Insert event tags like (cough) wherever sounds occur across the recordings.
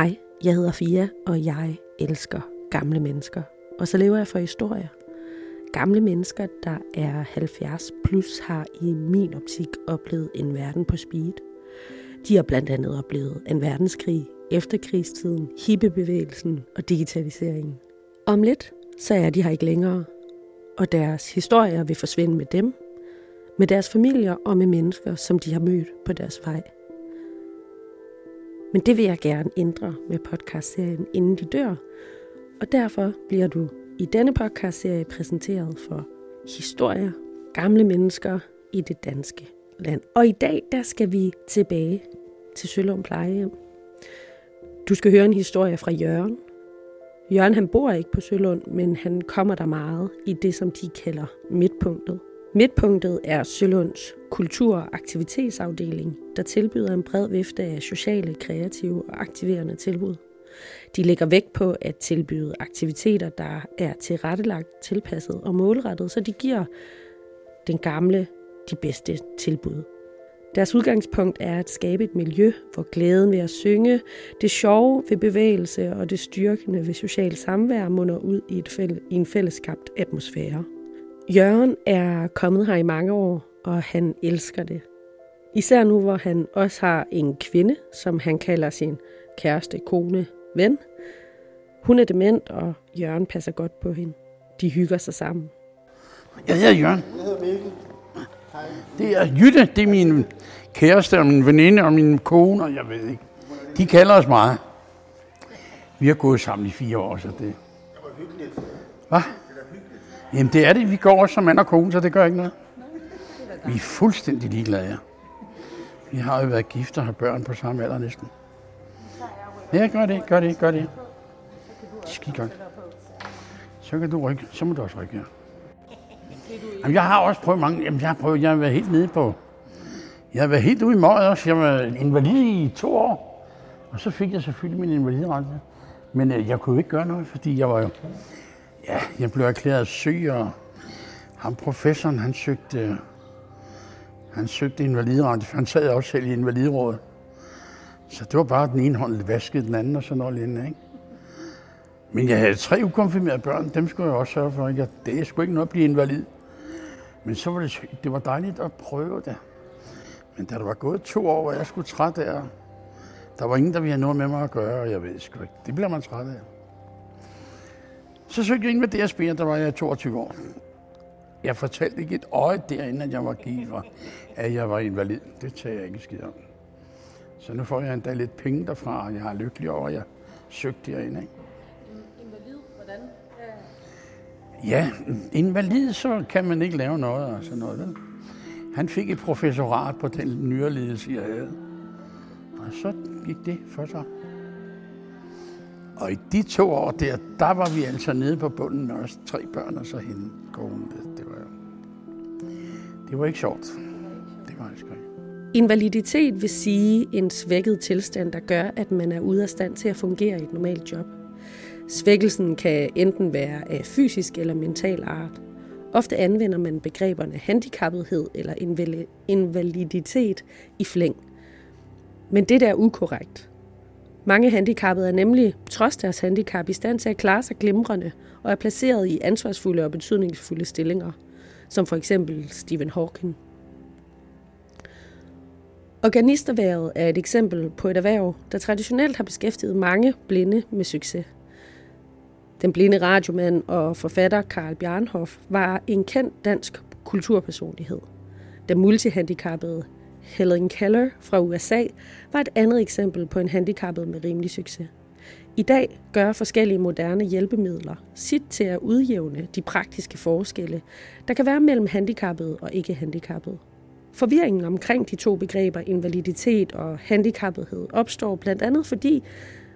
Hej, jeg hedder Fia, og jeg elsker gamle mennesker. Og så lever jeg for historier. Gamle mennesker, der er 70 plus, har i min optik oplevet en verden på speed. De har blandt andet oplevet en verdenskrig, efterkrigstiden, hippebevægelsen og digitaliseringen. Om lidt, så er de her ikke længere, og deres historier vil forsvinde med dem, med deres familier og med mennesker, som de har mødt på deres vej. Men det vil jeg gerne ændre med podcastserien Inden de dør, og derfor bliver du i denne podcastserie præsenteret for historier, gamle mennesker i det danske land. Og i dag, der skal vi tilbage til Sølund Plejehjem. Du skal høre en historie fra Jørgen. Jørgen han bor ikke på Sølund, men han kommer der meget i det, som de kalder midtpunktet. Midtpunktet er Sølunds kultur- og aktivitetsafdeling, der tilbyder en bred vifte af sociale, kreative og aktiverende tilbud. De lægger vægt på at tilbyde aktiviteter, der er tilrettelagt, tilpasset og målrettet, så de giver den gamle de bedste tilbud. Deres udgangspunkt er at skabe et miljø, hvor glæden ved at synge, det sjove ved bevægelse og det styrkende ved social samvær munder ud i, et fælles, i en fælleskabt atmosfære. Jørgen er kommet her i mange år, og han elsker det. Især nu, hvor han også har en kvinde, som han kalder sin kæreste, kone, ven. Hun er dement, og Jørgen passer godt på hende. De hygger sig sammen. Jeg hedder Jørgen. Jeg hedder Mikkel. Det er Jytte, det er min kæreste og min veninde og min kone, og jeg ved ikke. De kalder os meget. Vi har gået sammen i fire år, så det... Det var hyggeligt. Hvad? Jamen det er det. Vi går også som mand og kone, så det gør ikke noget. Vi er fuldstændig ligeglade, ja. Vi har jo været gift og har børn på samme alder næsten. Ja, gør det, gør det, gør det. Skide godt. Så kan du rykke. Så må du også rykke, ja. Jamen, jeg har også prøvet mange. Jamen, jeg har prøvet, jeg har været helt nede på. Jeg har været helt ude i møget også. Jeg var invalid i to år. Og så fik jeg selvfølgelig min invalidrente. Men øh, jeg kunne jo ikke gøre noget, fordi jeg var jo... Ja, jeg blev erklæret syg, og ham professoren, han søgte, han søgte invalideret. for han sad også selv i invaliderådet. Så det var bare den ene hånd, der vaskede den anden og sådan noget lignende, ikke? Men jeg havde tre ukonfirmerede børn, dem skulle jeg også sørge for. Ikke? Det er sgu ikke noget at blive invalid. Men så var det, det var dejligt at prøve det. Men da der var gået to år, og jeg skulle træt af, der var ingen, der ville have noget med mig at gøre, og jeg ved sgu ikke. Det bliver man træt af. Så søgte jeg ind med DSB, og der var jeg 22 år. Jeg fortalte ikke et øje derinde, at jeg var givet, at jeg var invalid. Det tager jeg ikke skid om. Så nu får jeg endda lidt penge derfra, og jeg er lykkelig over, at jeg søgte derinde. Ikke? Invalid, hvordan? Ja, invalid, så kan man ikke lave noget og sådan noget. Vel? Han fik et professorat på den nyere ledelse, jeg havde. Og så gik det for sig. Og i de to år der, der var vi altså nede på bunden med os tre børn og så hende kone. Det, var, det var ikke sjovt. Det var ikke Invaliditet vil sige en svækket tilstand, der gør, at man er ude af stand til at fungere i et normalt job. Svækkelsen kan enten være af fysisk eller mental art. Ofte anvender man begreberne handicappethed eller invaliditet i flæng. Men det der er ukorrekt. Mange handicappede er nemlig, trods deres handicap, i stand til at klare sig glimrende og er placeret i ansvarsfulde og betydningsfulde stillinger, som for eksempel Stephen Hawking. Organisterværet er et eksempel på et erhverv, der traditionelt har beskæftiget mange blinde med succes. Den blinde radiomand og forfatter Karl Bjarnhoff var en kendt dansk kulturpersonlighed. Den multihandicappede Helen Keller fra USA var et andet eksempel på en handicappet med rimelig succes. I dag gør forskellige moderne hjælpemidler sit til at udjævne de praktiske forskelle, der kan være mellem handicappede og ikke handicappede. Forvirringen omkring de to begreber invaliditet og handicappethed opstår blandt andet fordi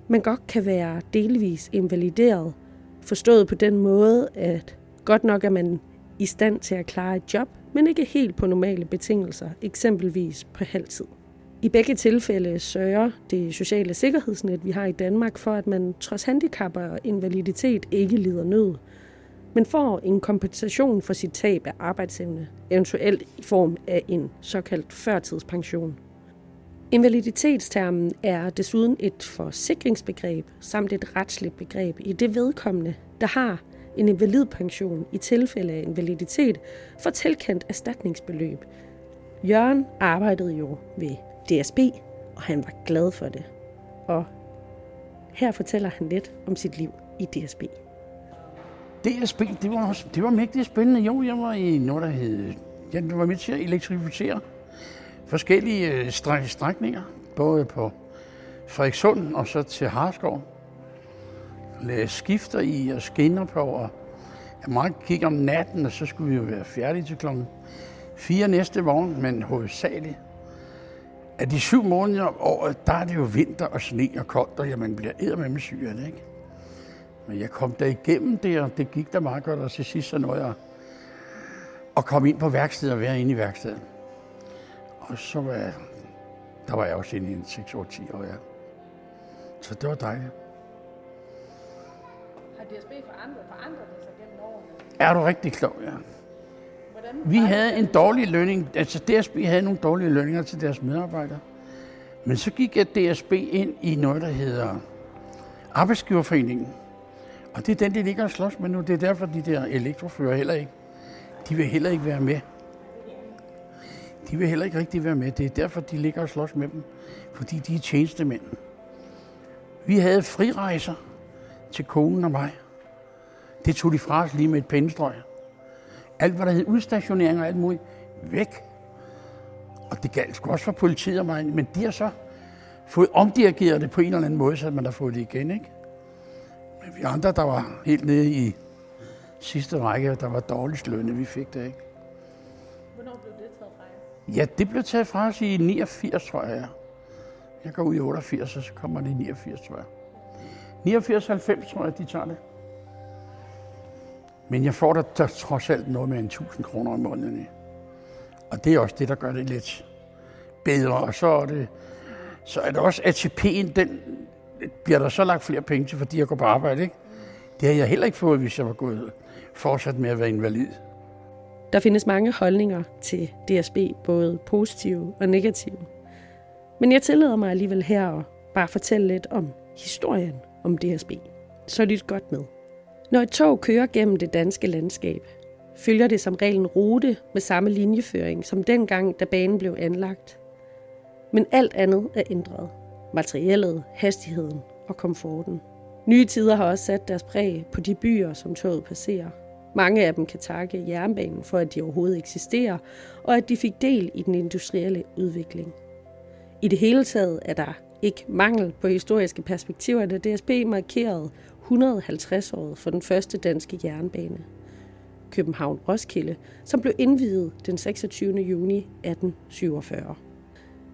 man godt kan være delvis invalideret, forstået på den måde, at godt nok er man i stand til at klare et job, men ikke helt på normale betingelser, eksempelvis på halvtid. I begge tilfælde sørger det sociale sikkerhedsnet, vi har i Danmark, for at man trods handicap og invaliditet ikke lider nød, men får en kompensation for sit tab af arbejdsevne, eventuelt i form af en såkaldt førtidspension. Invaliditetstermen er desuden et forsikringsbegreb samt et retsligt begreb i det vedkommende, der har en invalidpension i tilfælde af invaliditet, for tilkendt erstatningsbeløb. Jørgen arbejdede jo ved DSB, og han var glad for det. Og her fortæller han lidt om sit liv i DSB. DSB, det var, det var mægtigt spændende. Jo, jeg var i noget, der hed... Jeg var med til at elektrificere forskellige øh, strækninger, både på Frederikssund og så til Harskov. Lade skifter i og skinner på, og jeg meget gik om natten, og så skulle vi jo være færdige til klokken fire næste morgen, men hovedsageligt af de syv måneder om året, der er det jo vinter og sne og koldt, og man bliver med syg af det, ikke? Men jeg kom der igennem det, og det gik der meget godt, og til sidst så nåede jeg at komme ind på værkstedet og være inde i værkstedet. Og så var jeg, der var jeg også inde i en 6-8-10 år, ja. Så det var dejligt. DSB forandret, forandret det sig gennem årene? Er du rigtig klog, ja. Hvordan Vi havde en dårlig lønning, altså DSB havde nogle dårlige lønninger til deres medarbejdere. Men så gik jeg DSB ind i noget, der hedder Arbejdsgiverforeningen. Og det er den, de ligger og slås med nu. Det er derfor, de der elektrofører heller ikke. De vil heller ikke være med. De vil heller ikke rigtig være med. Det er derfor, de ligger og slås med dem. Fordi de er tjenestemænd. Vi havde frirejser til konen og mig. Det tog de fra os lige med et pennestrøg. Alt, hvad der hed udstationering og alt muligt, væk. Og det galt sgu også for politiet og mig, men de har så fået omdirigeret det på en eller anden måde, så man har fået det igen, ikke? Men vi andre, der var helt nede i sidste række, der var dårligst lønne, vi fik det, ikke? Hvornår blev det taget fra jer? Ja, det blev taget fra os i 89, tror jeg. Jeg går ud i 88, og så kommer det i 89, tror jeg. 89-90, tror jeg, de tager det. Men jeg får da der trods alt noget med en 1000 kroner om måneden. Og det er også det, der gør det lidt bedre. Og så er det, så er det også ATP'en, den bliver der så lagt flere penge til, fordi jeg går på arbejde, ikke? Det har jeg heller ikke fået, hvis jeg var gået fortsat med at være invalid. Der findes mange holdninger til DSB, både positive og negative. Men jeg tillader mig alligevel her at bare fortælle lidt om historien om DSB. Så lyt godt med. Når et tog kører gennem det danske landskab, følger det som regel en rute med samme linjeføring som dengang, da banen blev anlagt. Men alt andet er ændret. Materiellet, hastigheden og komforten. Nye tider har også sat deres præg på de byer, som toget passerer. Mange af dem kan takke jernbanen for, at de overhovedet eksisterer, og at de fik del i den industrielle udvikling. I det hele taget er der ikke mangel på historiske perspektiver, da DSB markerede 150-året for den første danske jernbane. København-Roskilde, som blev indvidet den 26. juni 1847.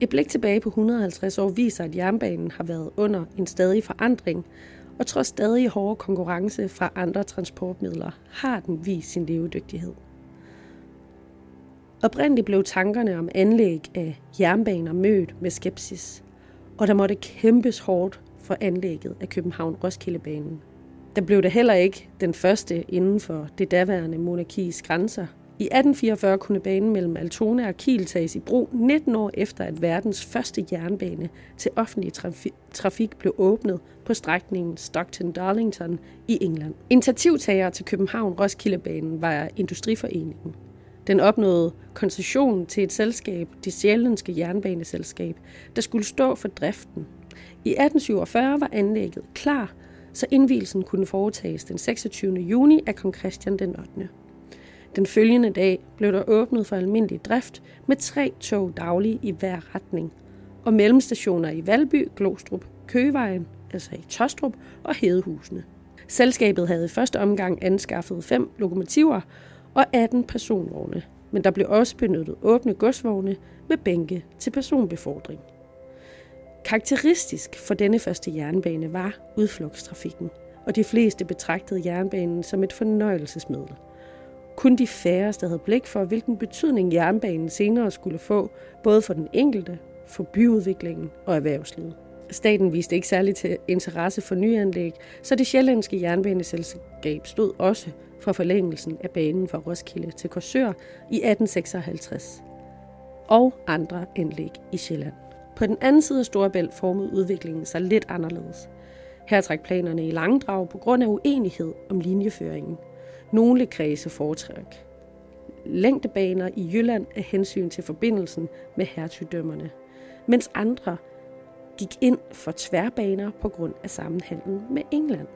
Et blik tilbage på 150 år viser, at jernbanen har været under en stadig forandring, og trods stadig hårde konkurrence fra andre transportmidler, har den vist sin levedygtighed. Oprindeligt blev tankerne om anlæg af jernbaner mødt med skepsis, og der måtte kæmpes hårdt for anlægget af København-Roskildebanen. Der blev det heller ikke den første inden for det daværende monarkis grænser. I 1844 kunne banen mellem Altona og Kiel tages i brug 19 år efter, at verdens første jernbane til offentlig trafik blev åbnet på strækningen Stockton-Darlington i England. Initiativtager til København-Roskildebanen var Industriforeningen. Den opnåede koncession til et selskab, det sjællandske jernbaneselskab, der skulle stå for driften. I 1847 var anlægget klar, så indvielsen kunne foretages den 26. juni af kong Christian den 8. Den følgende dag blev der åbnet for almindelig drift med tre tog daglige i hver retning, og mellemstationer i Valby, Glostrup, Køvejen, altså i Tostrup og Hedehusene. Selskabet havde i første omgang anskaffet fem lokomotiver og 18 personvogne, men der blev også benyttet åbne godsvogne med bænke til personbefordring. Karakteristisk for denne første jernbane var udflugtstrafikken, og de fleste betragtede jernbanen som et fornøjelsesmiddel. Kun de færreste havde blik for, hvilken betydning jernbanen senere skulle få, både for den enkelte, for byudviklingen og erhvervslivet. Staten viste ikke særlig til interesse for nyanlæg, så det sjællandske jernbaneselskab stod også for forlængelsen af banen fra Roskilde til Korsør i 1856 og andre anlæg i Sjælland. På den anden side af Storebælt formede udviklingen sig lidt anderledes. Her trak planerne i langdrag på grund af uenighed om linjeføringen. Nogle kredse foretræk længdebaner i Jylland af hensyn til forbindelsen med hertugdømmerne, mens andre gik ind for tværbaner på grund af sammenhængen med England.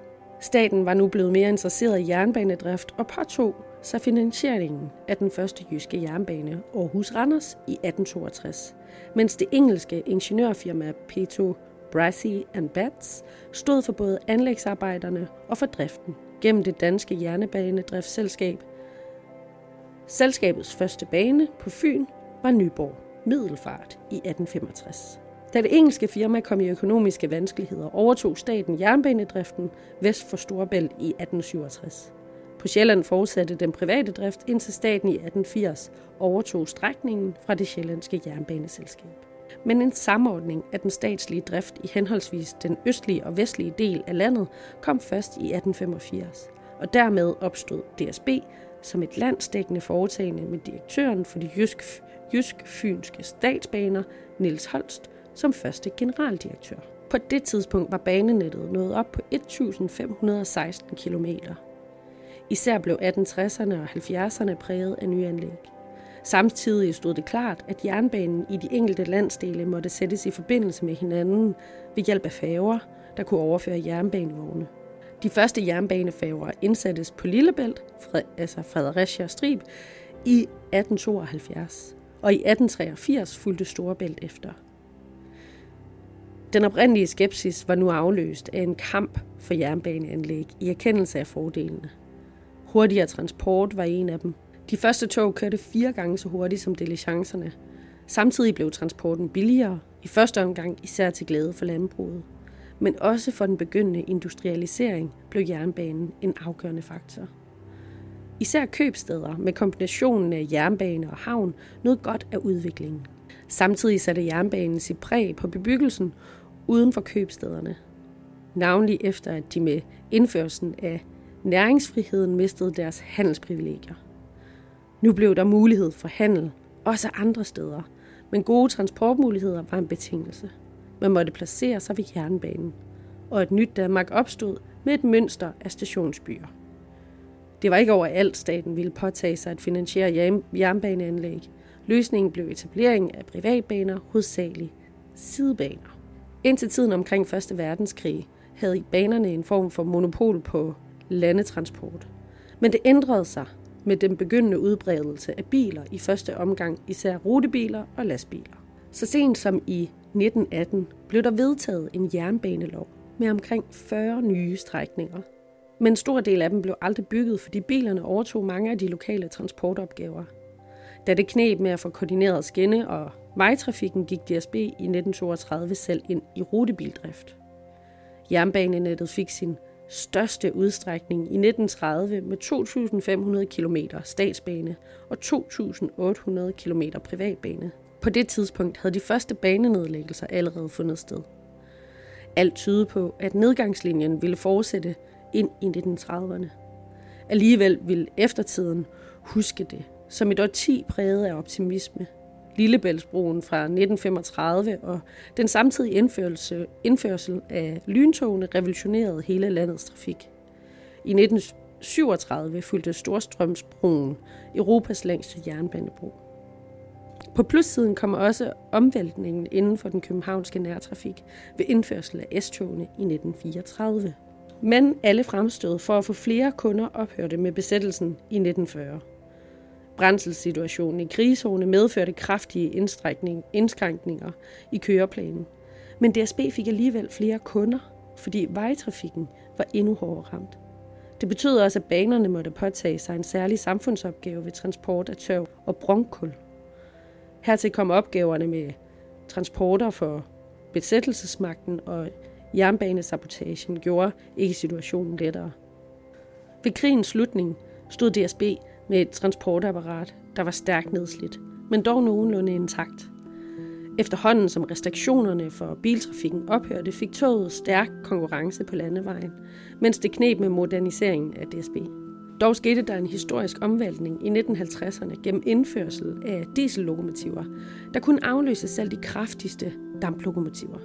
Staten var nu blevet mere interesseret i jernbanedrift og påtog sig finansieringen af den første jyske jernbane Aarhus-Randers i 1862, mens det engelske ingeniørfirma P2 Brassey and Bats stod for både anlægsarbejderne og for driften gennem det danske jernbanedriftsselskab. Selskabets første bane på Fyn var Nyborg Middelfart i 1865. Da det engelske firma kom i økonomiske vanskeligheder, overtog staten jernbanedriften vest for Storebælt i 1867. På Sjælland fortsatte den private drift, indtil staten i 1880 overtog strækningen fra det sjællandske jernbaneselskab. Men en samordning af den statslige drift i henholdsvis den østlige og vestlige del af landet kom først i 1885, og dermed opstod DSB som et landsdækkende foretagende med direktøren for de jysk, jysk-fynske statsbaner, Niels Holst, som første generaldirektør. På det tidspunkt var banenettet nået op på 1516 km. Især blev 1860'erne og 70'erne præget af nyanlæg. Samtidig stod det klart, at jernbanen i de enkelte landsdele måtte sættes i forbindelse med hinanden ved hjælp af færger, der kunne overføre jernbanevogne. De første jernbanefærger indsattes på Lillebælt, altså Fredericia Strib, i 1872, og i 1883 fulgte Storebælt efter. Den oprindelige skepsis var nu afløst af en kamp for jernbaneanlæg i erkendelse af fordelene. Hurtigere transport var en af dem. De første tog kørte fire gange så hurtigt som diligencerne. Samtidig blev transporten billigere, i første omgang især til glæde for landbruget. Men også for den begyndende industrialisering blev jernbanen en afgørende faktor. Især købsteder med kombinationen af jernbane og havn nød godt af udviklingen. Samtidig satte jernbanen sit præg på bebyggelsen uden for købstederne. Navnlig efter at de med indførelsen af næringsfriheden mistede deres handelsprivilegier. Nu blev der mulighed for handel, også andre steder, men gode transportmuligheder var en betingelse. Man måtte placere sig ved jernbanen, og et nyt Danmark opstod med et mønster af stationsbyer. Det var ikke overalt, staten ville påtage sig at finansiere jernbaneanlæg. Løsningen blev etablering af privatbaner, hovedsageligt sidebaner. Indtil tiden omkring 1. verdenskrig havde banerne en form for monopol på landetransport. Men det ændrede sig med den begyndende udbredelse af biler i første omgang især rutebiler og lastbiler. Så sent som i 1918 blev der vedtaget en jernbanelov med omkring 40 nye strækninger. Men en stor del af dem blev aldrig bygget, fordi bilerne overtog mange af de lokale transportopgaver. Da det knep med at få koordineret skinne og vejtrafikken, gik DSB i 1932 selv ind i rutebildrift. Jernbanenettet fik sin største udstrækning i 1930 med 2.500 km statsbane og 2.800 km privatbane. På det tidspunkt havde de første banenedlæggelser allerede fundet sted. Alt tyder på, at nedgangslinjen ville fortsætte ind i 1930'erne. Alligevel vil eftertiden huske det som et årti præget af optimisme – Lillebæltsbroen fra 1935 og den samtidige indførelse, indførsel af lyntogene revolutionerede hele landets trafik. I 1937 fulgte Storstrømsbroen Europas længste jernbanebro. På plussiden kommer også omvæltningen inden for den københavnske nærtrafik ved indførsel af S-togene i 1934. Men alle fremstød for at få flere kunder ophørte med besættelsen i 1940. Brændselssituationen i krigszone medførte kraftige indskrænkninger i køreplanen. Men DSB fik alligevel flere kunder, fordi vejtrafikken var endnu hårdere ramt. Det betød også, at banerne måtte påtage sig en særlig samfundsopgave ved transport af tørv og bronkul. Hertil kom opgaverne med transporter for besættelsesmagten og jernbanesabotagen gjorde ikke situationen lettere. Ved krigens slutning stod DSB med et transportapparat, der var stærkt nedslidt, men dog nogenlunde intakt. Efterhånden som restriktionerne for biltrafikken ophørte, fik toget stærk konkurrence på landevejen, mens det knep med moderniseringen af DSB. Dog skete der en historisk omvæltning i 1950'erne gennem indførsel af diesellokomotiver, der kunne afløse selv de kraftigste damplokomotiver.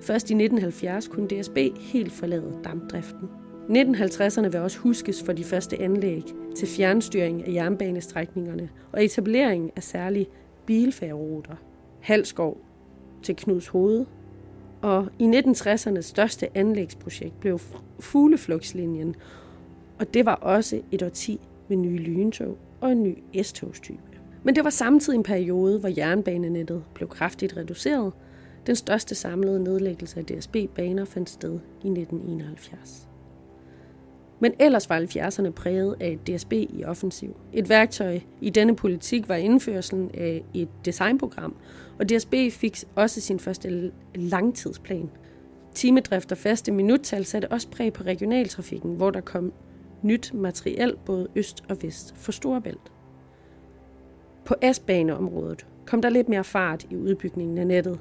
Først i 1970 kunne DSB helt forlade dampdriften. 1950'erne vil også huskes for de første anlæg til fjernstyring af jernbanestrækningerne og etablering af særlige bilfærgeruter. Halskov til Knuds Hoved. Og i 1960'ernes største anlægsprojekt blev Fugleflugtslinjen, og det var også et årti med nye lyntog og en ny S-togstype. Men det var samtidig en periode, hvor jernbanenettet blev kraftigt reduceret. Den største samlede nedlæggelse af DSB-baner fandt sted i 1971. Men ellers var 70'erne præget af et DSB i offensiv. Et værktøj i denne politik var indførelsen af et designprogram, og DSB fik også sin første langtidsplan. Timedrift og faste minuttal satte også præg på regionaltrafikken, hvor der kom nyt materiel både øst og vest for Storebælt. På S-baneområdet kom der lidt mere fart i udbygningen af nettet,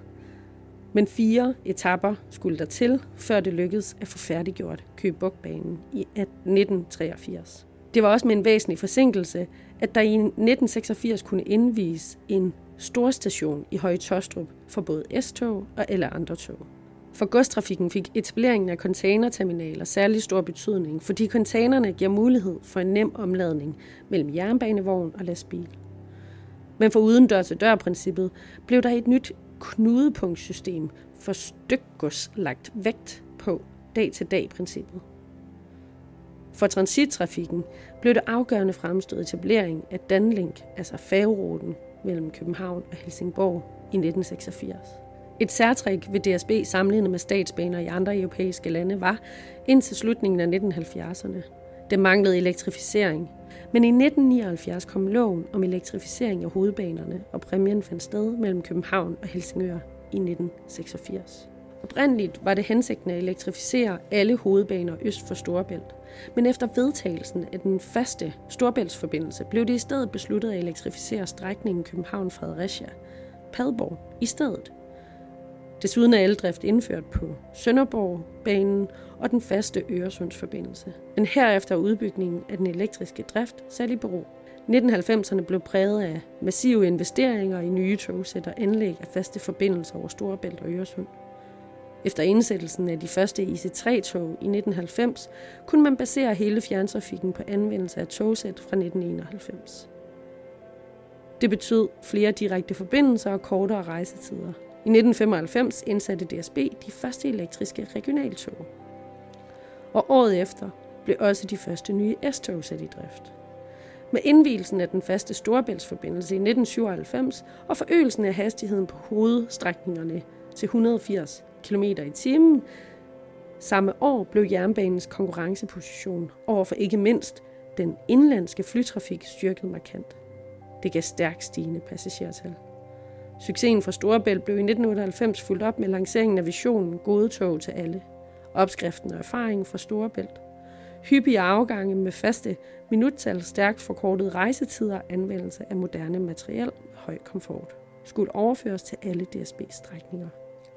men fire etapper skulle der til, før det lykkedes at få færdiggjort Køgebugbanen i 1983. Det var også med en væsentlig forsinkelse, at der i 1986 kunne indvies en storstation i Høje Tostrup for både S-tog og alle andre tog. For godstrafikken fik etableringen af containerterminaler særlig stor betydning, fordi containerne giver mulighed for en nem omladning mellem jernbanevogn og lastbil. Men for uden dør-til-dør-princippet blev der et nyt knudepunktsystem for stykgods lagt vægt på dag-til-dag-princippet. For transittrafikken blev det afgørende fremstået etablering af Danlink, altså færgeruten mellem København og Helsingborg i 1986. Et særtræk ved DSB sammenlignet med statsbaner i andre europæiske lande var indtil slutningen af 1970'erne. Det manglede elektrificering, men i 1979 kom loven om elektrificering af hovedbanerne, og præmien fandt sted mellem København og Helsingør i 1986. Oprindeligt var det hensigten at elektrificere alle hovedbaner øst for Storebælt, men efter vedtagelsen af den faste Storebæltsforbindelse blev det i stedet besluttet at elektrificere strækningen København-Fredericia, Padborg, i stedet. Desuden er eldrift indført på Sønderborg-banen og den faste Øresundsforbindelse. Men herefter er udbygningen af den elektriske drift sat i bero. 1990'erne blev præget af massive investeringer i nye togsæt og anlæg af faste forbindelser over Storebælt og Øresund. Efter indsættelsen af de første IC3-tog i 1990, kunne man basere hele fjerntrafikken på anvendelse af togsæt fra 1991. Det betød flere direkte forbindelser og kortere rejsetider. I 1995 indsatte DSB de første elektriske regionaltog. Og året efter blev også de første nye S-tog sat i drift. Med indvielsen af den faste Storebæltsforbindelse i 1997 og forøgelsen af hastigheden på hovedstrækningerne til 180 km i timen, samme år blev jernbanens konkurrenceposition overfor ikke mindst den indlandske flytrafik styrket markant. Det gav stærkt stigende passagertal. Succesen fra Storebælt blev i 1998 fuldt op med lanceringen af visionen Gode tog til alle. Opskriften og erfaringen fra Storebælt. Hyppige afgange med faste minuttal, stærkt forkortede rejsetider og anvendelse af moderne materiel med høj komfort skulle overføres til alle DSB-strækninger.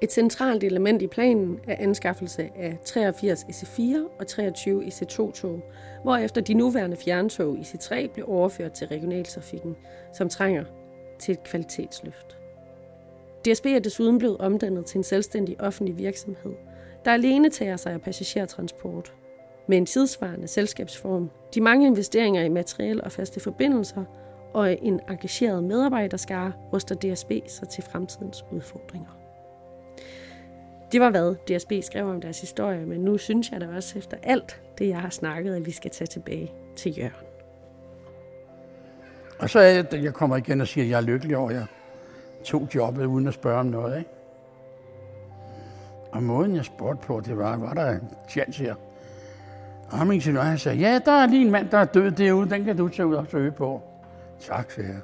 Et centralt element i planen er anskaffelse af 83 EC4 og 23 EC2-tog, hvorefter de nuværende fjerntog EC3 blev overført til regionaltrafikken, som trænger til et kvalitetsløft. DSB er desuden blevet omdannet til en selvstændig offentlig virksomhed, der alene tager sig af passagertransport. Med en tidsvarende selskabsform, de mange investeringer i materiel og faste forbindelser og en engageret medarbejderskare ruster DSB sig til fremtidens udfordringer. Det var hvad DSB skrev om deres historie, men nu synes jeg da også efter alt det, jeg har snakket, at vi skal tage tilbage til Jørgen. Og så er det, jeg kommer igen og siger, at jeg er lykkelig over, jer. jeg tog jobbet uden at spørge om noget. Ikke? Og måden, jeg spurgte på, det var, var der en chance her? Og ham ingeniør, han sagde, ja, der er lige en mand, der er død derude, den kan du tage ud og søge på. Tak, sagde jeg.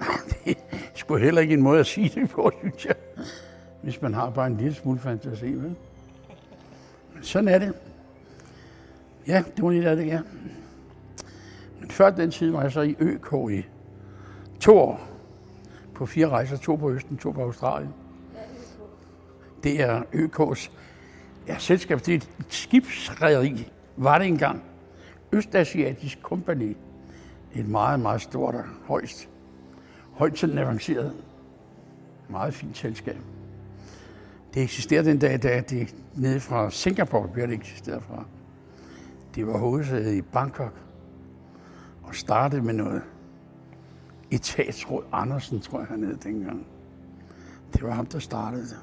(laughs) Det er sgu heller ikke en måde at sige det på, synes jeg. Hvis man har bare en lille smule fantasi, vel? Men sådan er det. Ja, det var lige af det, ja. Men før den tid var jeg så i ØK i to år på fire rejser, to på Østen, to på Australien. Det er ØK's ja, selskab, det er et skibsrederi, var det engang. Østasiatisk Kompani. Et meget, meget stort og højst, højt sådan avanceret, meget fint selskab. Det eksisterer den dag, da det nede fra Singapore bliver det eksisteret fra. Det var hovedsædet i Bangkok og startede med noget etatsråd Andersen, tror jeg, han hed dengang. Det var ham, der startede det.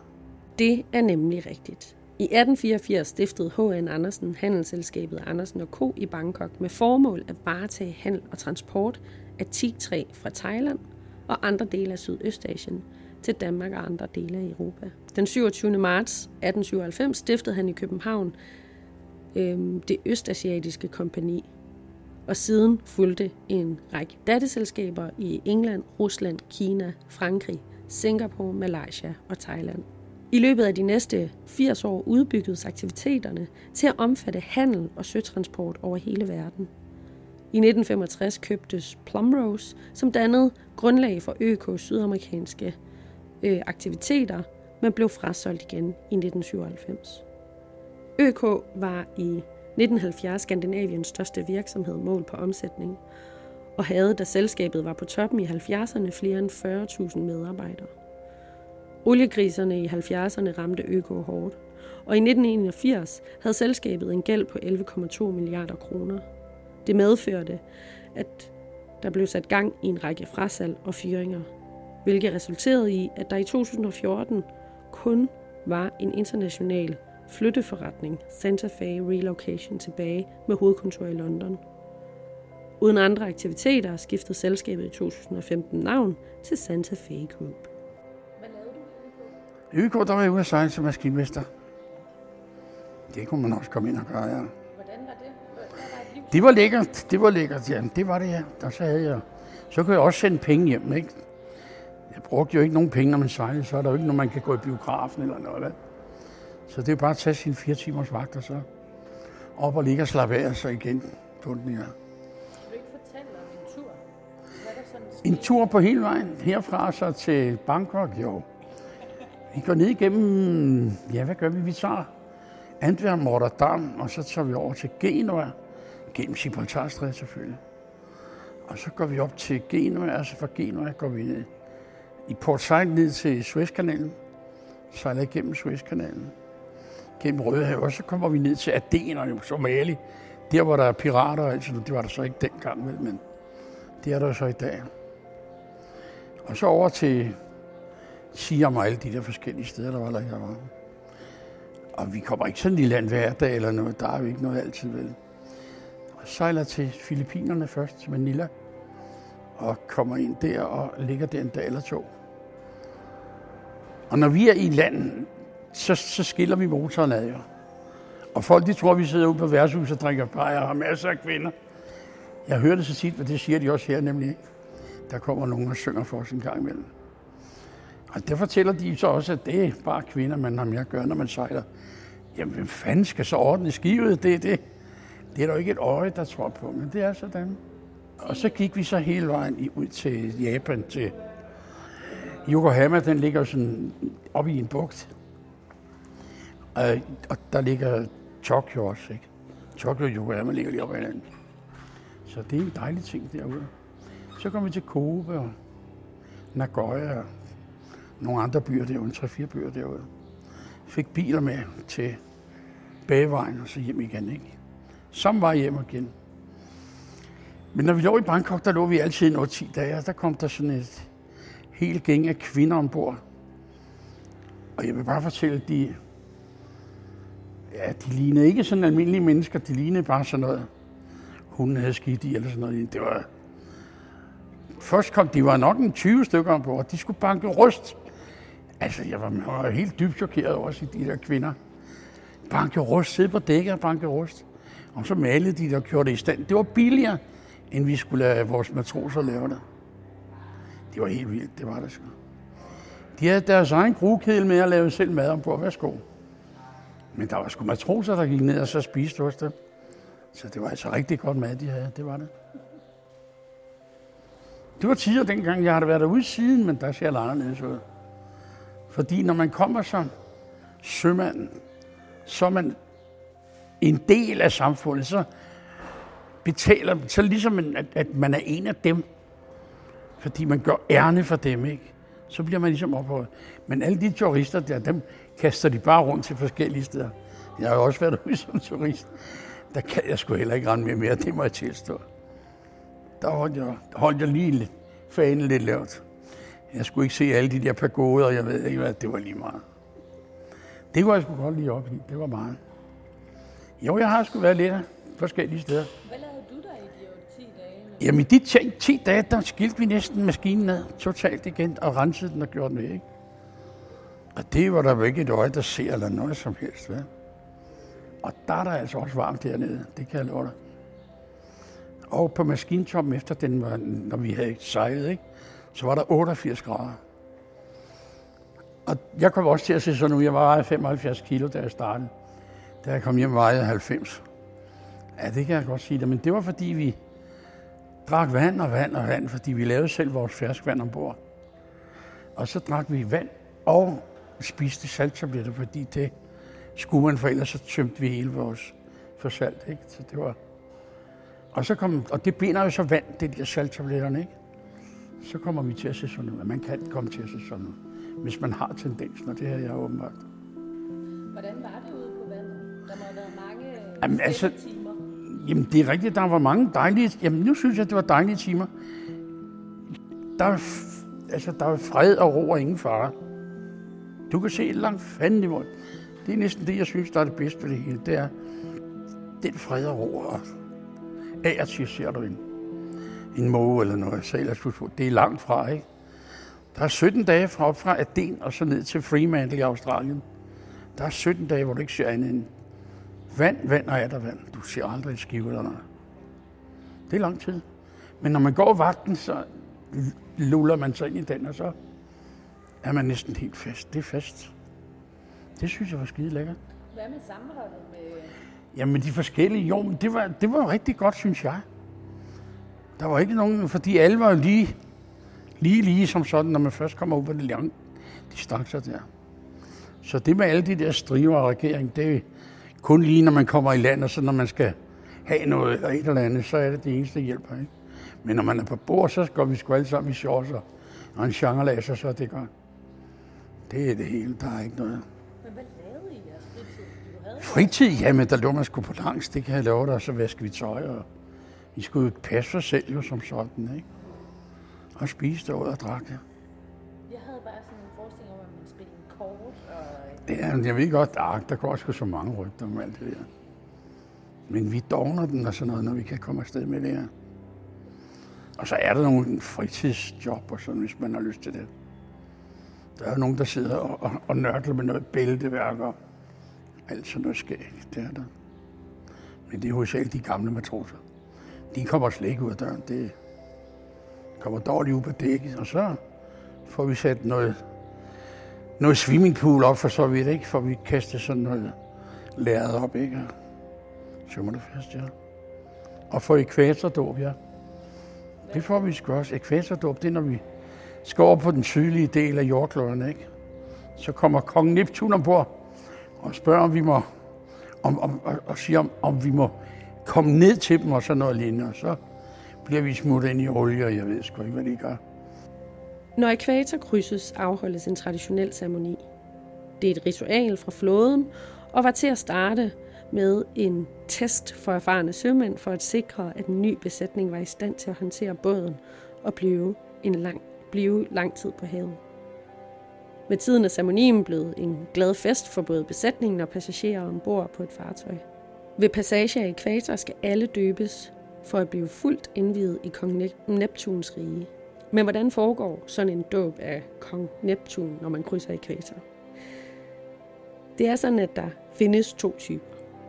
Det er nemlig rigtigt. I 1884 stiftede H.N. Andersen handelsselskabet Andersen Co. i Bangkok med formål at varetage handel og transport af teaktræ fra Thailand og andre dele af Sydøstasien til Danmark og andre dele af Europa. Den 27. marts 1897 stiftede han i København øh, det Østasiatiske Kompani, og siden fulgte en række datterselskaber i England, Rusland, Kina, Frankrig, Singapore, Malaysia og Thailand. I løbet af de næste 80 år udbyggedes aktiviteterne til at omfatte handel og søtransport over hele verden. I 1965 købtes Plumrose, som dannede grundlag for ØK's sydamerikanske ø, aktiviteter, men blev frasolgt igen i 1997. ØK var i 1970 Skandinaviens største virksomhed mål på omsætning, og havde, da selskabet var på toppen i 70'erne, flere end 40.000 medarbejdere. Oliekriserne i 70'erne ramte ØK hårdt, og i 1981 havde selskabet en gæld på 11,2 milliarder kroner. Det medførte, at der blev sat gang i en række frasalg og fyringer, hvilket resulterede i, at der i 2014 kun var en international flytteforretning, Santa Fe Relocation, tilbage med hovedkontor i London. Uden andre aktiviteter skiftede selskabet i 2015 navn til Santa Fe Group. I YK, der var jeg ude at sejle som maskinmester. Det kunne man også komme ind og gøre, ja. Hvordan var det? Det var lækkert, det var lækkert, ja. Det var det, ja. Og så havde jeg... Så kunne jeg også sende penge hjem, ikke? Jeg brugte jo ikke nogen penge, når man sejlede, så er der jo ikke noget, man kan gå i biografen eller noget, vel? Så det er bare at tage sine fire timers vagt, og så op og ligge og slappe af, og så igen på den, ja. Vil du ikke fortælle om en tur? Hvad der sådan En tur på hele vejen, herfra så til Bangkok, jo. Vi går ned igennem, ja, hvad gør vi? Vi tager Antwerpen, Rotterdam, og så tager vi over til Genua, gennem Gibraltarstrædet selvfølgelig. Og så går vi op til Genua, altså fra Genua går vi ned i Port Said ned til Suezkanalen, sejler igennem Suezkanalen, gennem Rødehavet, og så kommer vi ned til Aden og Somali, der hvor der er pirater, altså det var der så ikke dengang, vel, men det er der så i dag. Og så over til Siam og alle de der forskellige steder, der var der, jeg var. Og vi kommer ikke sådan i land hver dag eller noget, der er jo ikke noget altid, vel. Og sejler til Filippinerne først, til Manila, og kommer ind der og ligger der en dag eller to. Og når vi er i land, så, så skiller vi motoren ad, jo. Og folk, de tror, vi sidder ude på værtshuset og drikker bajer og har masser af kvinder. Jeg hører det så tit, og det siger de også her nemlig. ikke. Der kommer nogen og synger for os en gang imellem. Og der fortæller de så også, at det er bare kvinder, man har mere at gøre, når man sejler. Jamen, hvem fanden skal så ordne skivet? Det, det, det er der jo ikke et øje, der tror på, men det er sådan. Og så gik vi så hele vejen ud til Japan, til Yokohama, den ligger sådan oppe i en bugt. Øh, og der ligger Tokyo også, ikke? Tokyo og Yokohama ligger lige op ad hinanden. Så det er en dejlig ting derude. Så kommer vi til Kobe og Nagoya og nogle andre byer derude, tre-fire byer derude. Fik biler med til bagevejen og så hjem igen, ikke? Som var hjem igen. Men når vi lå i Bangkok, der lå vi altid i 8-10 dage, og der kom der sådan et helt gæng af kvinder ombord. Og jeg vil bare fortælle, de, ja, de lignede ikke sådan almindelige mennesker, de lignede bare sådan noget, hun havde skidt i, eller sådan noget. Det var, først kom, de var nok en 20 stykker ombord, de skulle banke rust. Altså, jeg var, jeg var helt dybt chokeret over de der kvinder. Banke rust, sidde på dækket og banke rust. Og så malede de der og gjorde det i stand. Det var billigere, end vi skulle lade vores matroser lave det. Det var helt vildt, det var det sgu. De havde deres egen gruekedel med at lave selv mad ombord. Værsgo. Men der var sgu matroser, der gik ned og så spiste hos dem. Så det var altså rigtig godt mad, de havde. Det var det. Det var tider dengang, jeg har været derude siden, men der ser jeg anderledes ud. Fordi når man kommer som sømand, så er man en del af samfundet, så betaler, så ligesom, at, at man er en af dem, fordi man gør ærne for dem, ikke? Så bliver man ligesom opholdt. Men alle de turister der, dem kaster de bare rundt til forskellige steder. Jeg har jo også været ude (laughs) som turist. Der kan jeg sgu heller ikke rende med mere, det må jeg tilstå. Der holdt jeg, holdt jeg lige lidt, fanen lidt lavt. Jeg skulle ikke se alle de der pagoder, jeg ved ikke hvad, det var lige meget. Det kunne jeg sgu godt lige op i, det var meget. Jo, jeg har sgu været lidt forskellige steder. Hvad lavede du der i de 10 dage? Jamen i de 10, 10 dage, der skilte vi næsten maskinen ned totalt igen, og rensede den og gjorde den væk. Og det var der jo ikke et øje, der ser eller noget som helst. Vel? Og der er der altså også varmt dernede, det kan jeg love dig. Og på maskintoppen efter den var, når vi havde sejlet, ikke? så var der 88 grader. Og jeg kom også til at se sådan ud. Jeg var 75 kilo, da jeg startede. Da jeg kom hjem, vejede jeg 90. Ja, det kan jeg godt sige dig. Men det var fordi, vi drak vand og vand og vand, fordi vi lavede selv vores ferskvand ombord. Og så drak vi vand og spiste salttabletter, fordi det skulle man, for ellers så tømte vi hele vores for salt. Ikke? Så det var... Og, så kom, og det binder jo så vand, det der salttabletterne, ikke? Så kommer vi til at se sådan ud. Man kan komme til at se sådan ud, hvis man har tendensen, og det har jeg åbenbart. Hvordan var det ude på vandet? Der må have været mange Jamen, altså- timer. Jamen, det er rigtigt, der var mange dejlige... Jamen, nu synes jeg, det var dejlige timer. Der er, altså, der er fred og ro og ingen fare. Du kan se langt fanden i mål. Det er næsten det, jeg synes, der er det bedste ved det hele. Det er den fred og ro. Og af og til ser du en, en måge eller noget. Så ellers, skulle få. det er langt fra, ikke? Der er 17 dage fra op fra Aden og så ned til Fremantle i Australien. Der er 17 dage, hvor du ikke ser andet end Vand, vand og er der vand. Du ser aldrig en skive eller noget. Det er lang tid. Men når man går vagten, så luller man sig ind i den, og så er man næsten helt fast. Det er fast. Det synes jeg var skide lækkert. Hvad med sammenholdet med... Jamen de forskellige, jo, men det var, det var rigtig godt, synes jeg. Der var ikke nogen, fordi alle var lige, lige, lige som sådan, når man først kommer ud på det lange distancer der. Så det med alle de der striver og regering, det er kun lige, når man kommer i land, og så når man skal have noget eller et eller andet, så er det det eneste, der hjælper. Ikke? Men når man er på bord, så går vi sgu alle sammen i shorts og, en genrelaser, så er det godt. Det er det hele, der er ikke noget. Men hvad lavede I jeres fritid? Du havde Fritid, jamen der lå man sgu på langs, det kan jeg love dig, så vasker vi tøj, og vi skulle jo passe sig selv jo som sådan, ikke? Og spise derude og drak det. Jeg havde bare sådan en forestilling om, at man spillede kort, og Ja, jeg ved godt, der, der går også så mange rygter om alt det der. Men vi dogner den og sådan noget, når vi kan komme afsted med det her. Og så er der nogle fritidsjob og sådan, hvis man har lyst til det. Der er nogen, der sidder og, og, og nørkler med noget bælteværk og alt sådan noget skægt. Det er der. Men det er hovedsageligt de gamle matroser. De kommer slet ikke ud af døren. Det kommer dårligt ud på dækket, og så får vi sat noget noget swimmingpool op for så vidt, ikke? For vi kaster sådan noget lærred op, ikke? Og Sømmer det fast, ja. Og for ekvatordåb, ja. Det får vi sgu også. Ekvatordåb, det er, når vi skal over på den sydlige del af jordkloden, ikke? Så kommer kong Neptun ombord og spørger, om vi må, om, om, og, og siger, om, om vi må komme ned til dem og sådan noget lignende. Og så bliver vi smuttet ind i olie, og jeg ved sgu ikke, hvad de gør. Når ekvator krydses, afholdes en traditionel ceremoni. Det er et ritual fra flåden, og var til at starte med en test for erfarne sømænd for at sikre, at en ny besætning var i stand til at håndtere båden og blive, en lang, blive lang tid på havet. Med tiden er ceremonien blevet en glad fest for både besætningen og passagerer ombord på et fartøj. Ved passage af ekvator skal alle døbes for at blive fuldt indviet i kong Neptuns rige. Men hvordan foregår sådan en dåb af kong Neptun, når man krydser ekvator? Det er sådan, at der findes to typer.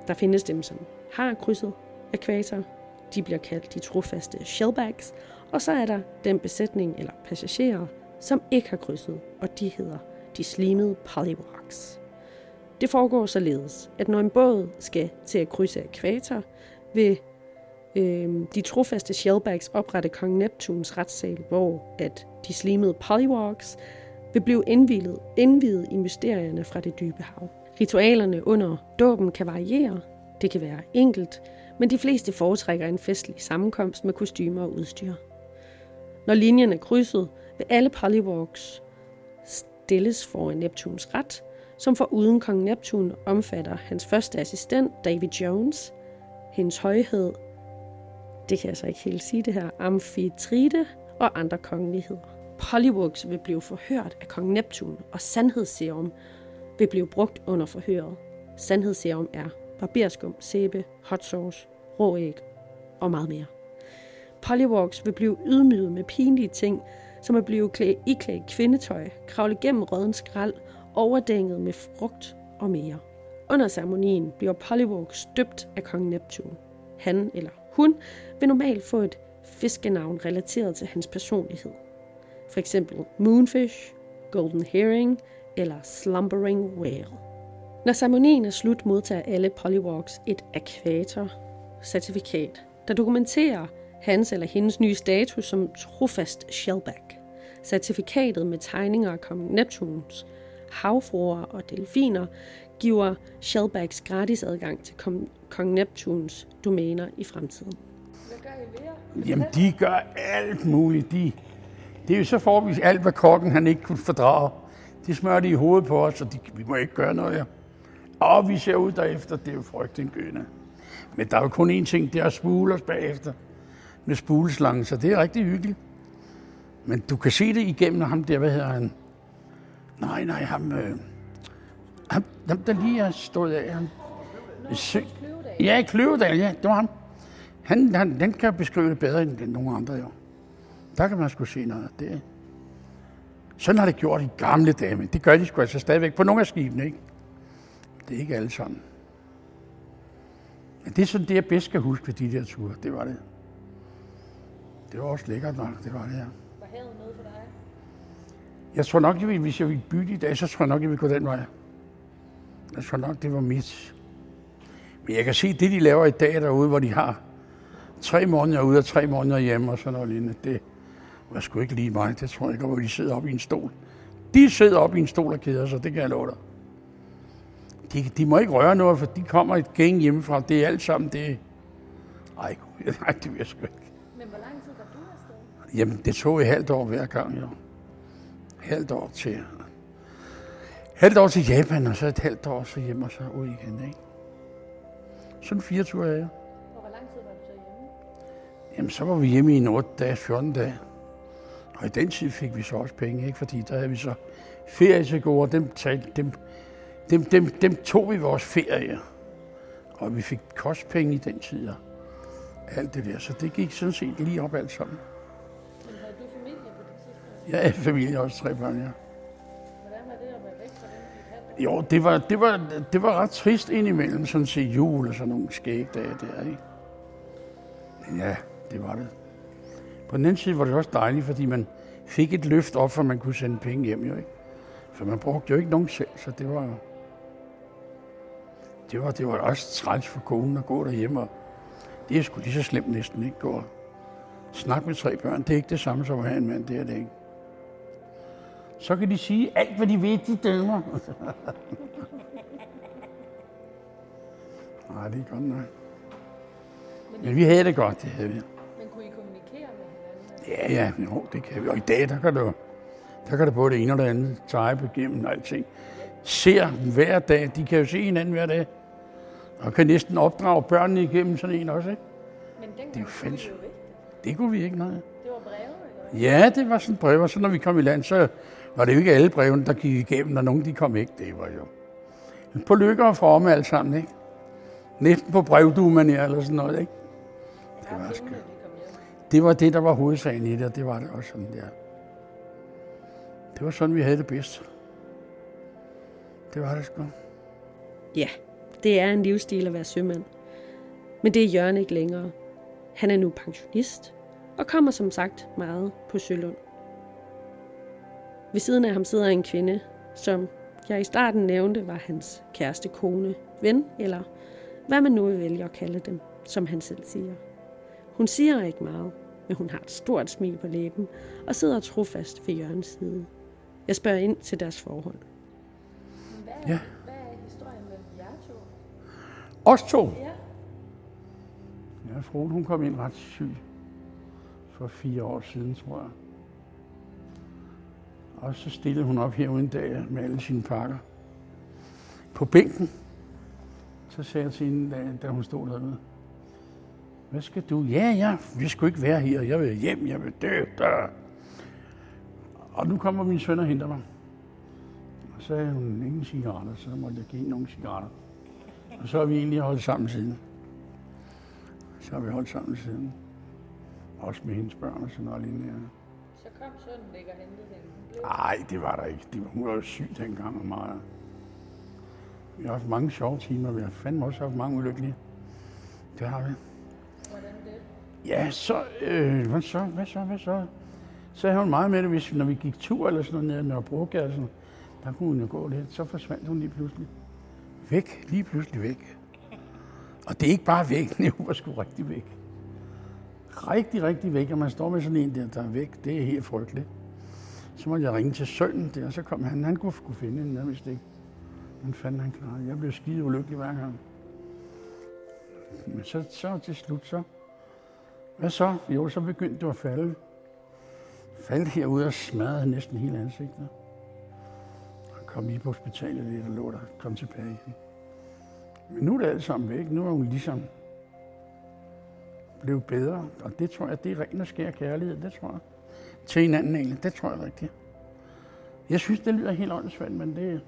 Der findes dem, som har krydset ekvator. De bliver kaldt de trofaste shellbacks. Og så er der den besætning eller passagerer, som ikke har krydset, og de hedder de slimede polywalks. Det foregår således, at når en båd skal til at krydse ekvator, vil øh, de trofaste shellbacks oprette kong Neptuns retssal, hvor at de slimede polywalks vil blive indviet, indvidet i mysterierne fra det dybe hav. Ritualerne under dåben kan variere. Det kan være enkelt, men de fleste foretrækker en festlig sammenkomst med kostymer og udstyr. Når linjen er krydset, vil alle polywogs stilles foran Neptuns ret, som for uden kong Neptun omfatter hans første assistent, David Jones, hendes højhed, det kan jeg så ikke helt sige det her, Amphitrite og andre kongeligheder. Pollywogs vil blive forhørt af kong Neptun, og sandhedsserum vil blive brugt under forhøret. Sandhedsserum er barberskum, sæbe, hot sauce, råæg og meget mere. Pollywalks vil blive ydmyget med pinlige ting, som at blive klædt iklædt kvindetøj, kravle gennem røden skrald, overdænget med frugt og mere. Under ceremonien bliver Pollywalk støbt af kong Neptun. Han eller hun vil normalt få et fiskenavn relateret til hans personlighed. For eksempel Moonfish, Golden Herring eller Slumbering Whale. Når ceremonien er slut, modtager alle Pollywalks et akvator-certifikat, der dokumenterer hans eller hendes nye status som trofast shellback. Certifikatet med tegninger af kong Neptuns havfruer og delfiner giver shellbacks gratis adgang til kong Neptuns domæner i fremtiden. Hvad gør I mere? Jamen, de gør alt muligt. De, det er jo så får vi alt, hvad kokken han ikke kunne fordrage. De smører det i hovedet på os, og de, vi må ikke gøre noget. Ja. Og vi ser ud derefter, det er jo frygtindgøende. Men der er jo kun én ting, det er at spule os bagefter med spuleslangen, så det er rigtig hyggeligt. Men du kan se det igennem ham der, hvad hedder han? Nej, nej, ham, øh, ham, ham der lige er stået af. Han, sø, ja, Kløvedal, ja, det var ham. Han, han, den kan beskrive det bedre end nogen andre, jo. Der kan man sgu se noget. Det, sådan har det gjort i gamle dage, men det gør de sgu altså stadigvæk på nogle af skibene, ikke? Det er ikke alle sammen. Men det er sådan det, jeg bedst kan huske ved de der ture. Det var det. Det var også lækkert nok, det var det her. Var havet noget for dig? Jeg tror nok, jeg ville, hvis jeg ville bytte i dag, så tror jeg nok, jeg ville gå den vej. Jeg tror nok, det var mit. Men jeg kan se, det de laver i dag derude, hvor de har tre måneder ude og tre måneder hjemme og sådan noget lignende, det var sgu ikke lige mig. Det tror jeg ikke, hvor de sidder oppe i en stol. De sidder oppe i en stol og keder sig, det kan jeg love dig. De, de må ikke røre noget, for de kommer et gæng hjemmefra. Det er alt sammen det. Ej, (laughs) nej, det vil jeg sgu ikke. Jamen, det tog et halvt år hver gang, jo. Halvt år til... Halvt år til Japan, og så et halvt år så hjem og så ud igen, ikke? Sådan fire ture af. Og hvor lang tid var du så hjemme? Jamen, så var vi hjemme i en 8 dage, 14 dage. Og i den tid fik vi så også penge, ikke? Fordi der havde vi så ferie til gode, og dem, talte, dem, dem, dem, dem tog vi vores ferie. Og vi fik kostpenge i den tid, alt det der. Så det gik sådan set lige op alt sammen. Fra dem i et halvt år? Jo, det var, det var, det var ret trist indimellem, sådan til jul og sådan nogle skægdage der, ikke? Men ja, det var det. På den anden side var det også dejligt, fordi man fik et løft op, for man kunne sende penge hjem, jo ikke? For man brugte jo ikke nogen selv, så det var det var, det var også træls for konen at gå derhjemme, og det er sgu lige så slemt næsten ikke gå og snakke med tre børn. Det er ikke det samme som at have en mand, det er det ikke. Så kan de sige alt, hvad de ved, de dømmer. (laughs) Nej, det er godt nok. Men vi havde det godt, det havde vi. Men kunne I kommunikere med hinanden? Ja, ja, jo, det kan vi. Og i dag, der kan du, der kan du både det ene og det andet type igennem og alting. Ser hver dag, de kan jo se hinanden hver dag. Og kan næsten opdrage børnene igennem sådan en også, ikke? Men dengang Det er jo ikke. Det kunne vi ikke noget. Det var breve, eller? Ja, det var sådan brev, og så når vi kom i land, så var det jo ikke alle brevene, der gik igennem, og nogen de kom ikke. Det var jo på lykke og forme alt sammen, ikke? Næsten på brevduemanér eller sådan noget, ikke? Det var, hjem. det var det, der var hovedsagen i det, og det var det også sådan der. Det var sådan, vi havde det bedst. Det var det sgu. Ja, det er en livsstil at være sømand. Men det er Jørgen ikke længere. Han er nu pensionist og kommer som sagt meget på Sølund. Ved siden af ham sidder en kvinde, som jeg i starten nævnte var hans kæreste, kone, ven, eller hvad man nu vil vælge at kalde dem, som han selv siger. Hun siger ikke meget, men hun har et stort smil på læben og sidder trofast ved Jørgens side. Jeg spørger ind til deres forhold. Hvad, Ja. hvad er historien med jer to? Os to. Ja. Ja, fruen, hun kom ind ret syg for fire år siden, tror jeg. Og så stillede hun op herude en dag med alle sine pakker. På bænken, så sagde jeg til hende, da, da hun stod derude, hvad skal du? Ja, ja, vi skulle ikke være her. Jeg vil hjem, jeg vil dø. Der. Og nu kommer min søn og henter mig. Og så sagde hun, ingen cigaretter, så måtte jeg give nogle cigaretter. Og så har vi egentlig holdt sammen siden. Så har vi holdt sammen siden. Også med hendes børn og sådan noget lignende. Kom sønnen ikke og hentede hende. Nej, det var der ikke. Det var, hun var jo syg dengang og meget. Vi har haft mange sjove timer. Vi har fandme også haft mange ulykkelige. Det har vi. hvordan det? Ja, så, øh, hvad så, hvad så, hvad så? Så havde hun meget med det, hvis, når vi gik tur eller sådan noget ned ad Nørrebrogade, sådan, der kunne hun jo gå lidt. Så forsvandt hun lige pludselig. Væk, lige pludselig væk. Og det er ikke bare væk, nej, hun var sgu rigtig væk. Rigtig, rigtig væk, og man står med sådan en der, der er væk. Det er helt frygteligt. Så måtte jeg ringe til sønnen der, og så kom han. Han kunne, kunne finde hende, nærmest ikke. Men fandt han klar. Jeg blev skide ulykkelig hver gang. Men så, så til slut, så hvad så? Jo, så begyndte det at falde. Faldt herude og smadrede næsten hele ansigtet. Og kom lige på hospitalet lidt og lå der. Kom tilbage igen. Men nu er det alt sammen væk. Nu er hun ligesom blevet bedre. Og det tror jeg, det er ren og skær kærlighed. Det tror jeg. Til hinanden egentlig. Det tror jeg rigtigt. Jeg synes, det lyder helt åndssvagt, men det,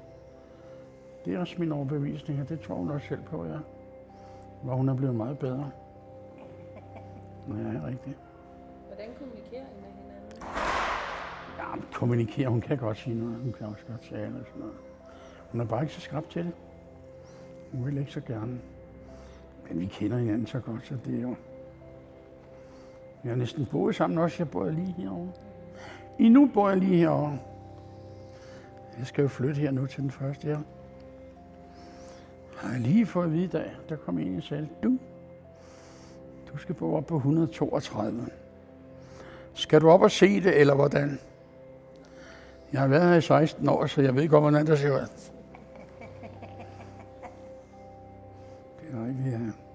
det er også min overbevisning, og det tror hun også selv på, ja. Hvor hun er blevet meget bedre. Ja, rigtigt. Hvordan kommunikerer I med hinanden? Ja, men kommunikere, hun kan godt sige noget. Hun kan også godt tale og sådan noget. Hun er bare ikke så skrab til det. Hun vil ikke så gerne. Men vi kender hinanden så godt, så det er jo... Vi har næsten boet sammen også. Jeg bor lige herovre. I nu bor jeg lige herovre. Jeg skal jo flytte her nu til den første her. Har jeg lige fået at vide dag, der kom en og sagde, du, du skal bo op på 132. Skal du op og se det, eller hvordan? Jeg har været her i 16 år, så jeg ved godt, hvordan det ser ud. Det er rigtigt, ja.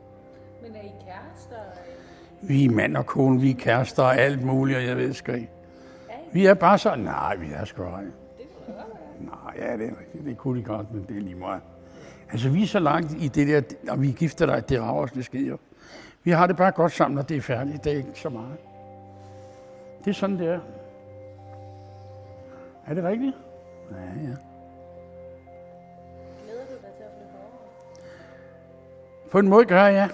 Vi er mand og kone, vi er kærester og alt muligt, og jeg ved sgu ikke. Vi er bare så... Nej, vi er sgu ej. Nej, ja, det er rigtigt. Det kunne de godt, men det er lige meget. Altså, vi er så langt i det der, og vi gifter dig, det rager os, det sker jo. Vi har det bare godt sammen, når det er færdigt. Det er ikke så meget. Det er sådan, det er. Er det rigtigt? Ja, ja. Glæder du dig til at flytte over? På en måde gør jeg, ja.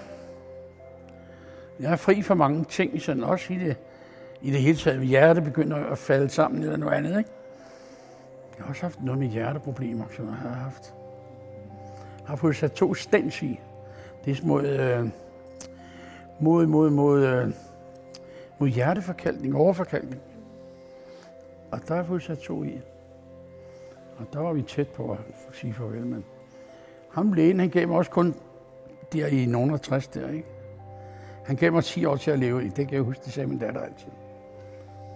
Jeg er fri for mange ting, sådan også i det, i det hele taget. Hjertet begynder at falde sammen eller noget andet, ikke? Jeg har også haft noget med hjerteproblemer, som jeg har haft. Jeg har fået sat to stens i. Det er mod, øh, mod, mod, mod, øh, mod hjerteforkalkning, overforkalkning. Og der har jeg fået sat to i. Og der var vi tæt på at sige farvel, men ham lægen, han gav mig også kun der i nogen 60 der, ikke? Han gav mig 10 år til at leve i. Det kan jeg huske, det sagde min datter altid.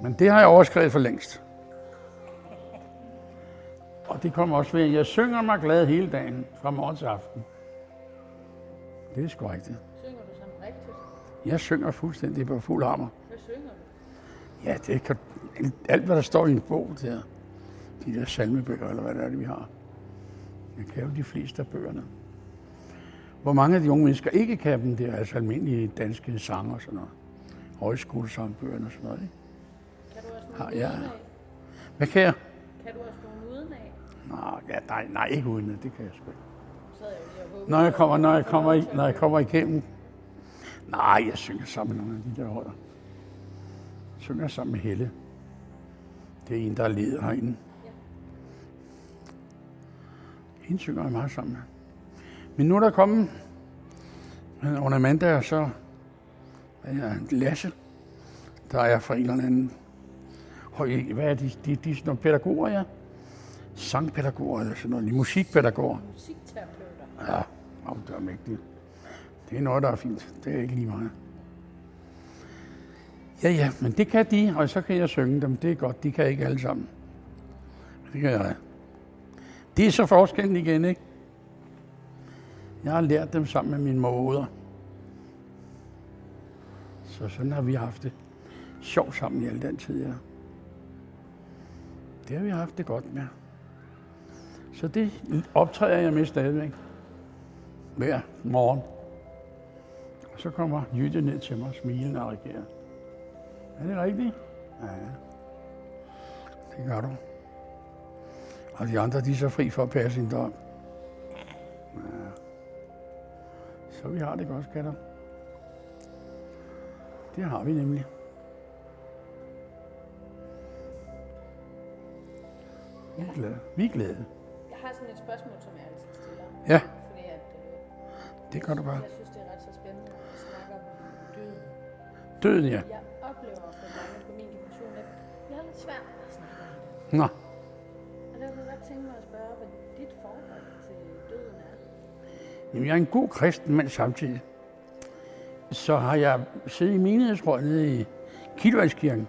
Men det har jeg overskrevet for længst. Og det kommer også ved, at jeg synger mig glad hele dagen, fra morgen til aften. Det er sgu rigtigt. Synger du sådan rigtigt? Jeg synger fuldstændig på fuld hammer. Hvad synger du? Ja, det kan, alt, hvad der står i en bog der, de der salmebøger, eller hvad det er, vi har. Jeg kan jo de fleste af bøgerne. Hvor mange af de unge mennesker ikke kan dem, det er altså almindelige danske sanger og sådan noget. Højskolesangbøgerne og sådan noget. Ikke? Kan du også nogle udenad? Hvad kan jeg? Kan du også nogle udenad? Nå, ja, nej, nej, ikke uden det, kan jeg sgu ikke. Når jeg kommer, når jeg kommer, i, når jeg kommer igennem. Nej, jeg synger sammen med nogle af de der holder. Jeg synger sammen med Helle. Det er en, der er leder herinde. Ja. Hende synger jeg meget sammen med. Men nu er der kommet men under mandag, og så er jeg Lasse, der er fra en eller anden. Høj, hvad er de? De, de sådan nogle pædagoger, ja. Sangpædagoger eller sådan noget. Musikpædagoger. Musikterapeuter. Ja, og det er mægtigt. Det er noget, der er fint. Det er ikke lige meget. Ja, ja, men det kan de, og så kan jeg synge dem. Det er godt. De kan ikke alle sammen. Men Det kan jeg. Det er så forskellen igen, ikke? Jeg har lært dem sammen med min moder. Så sådan har vi haft det. sjovt sammen i al den tid, ja. Det har vi haft det godt med. Så det optræder jeg med stadigvæk. Hver morgen. Og så kommer Jytte ned til mig, smilende og reagerer. Er det rigtigt? Ja, ja. Det gør du. Og de andre, de er så fri for at passe sin dom. Ja. Så vi har det godt, skatter. Det har vi nemlig. Vi er glade. Vi er glade. Jeg har sådan et spørgsmål, som jeg altid stiller. Ja, Fordi at, øh, det gør du bare. jeg synes, det er ret så spændende, når vi snakker om døden. Døden, ja. Jeg oplever for mange på min generation, at jeg har lidt svært at snakke om det. Nå, Jamen, jeg er en god kristen mand samtidig. Så har jeg siddet i menighedsrådet nede i Kildevandskirken.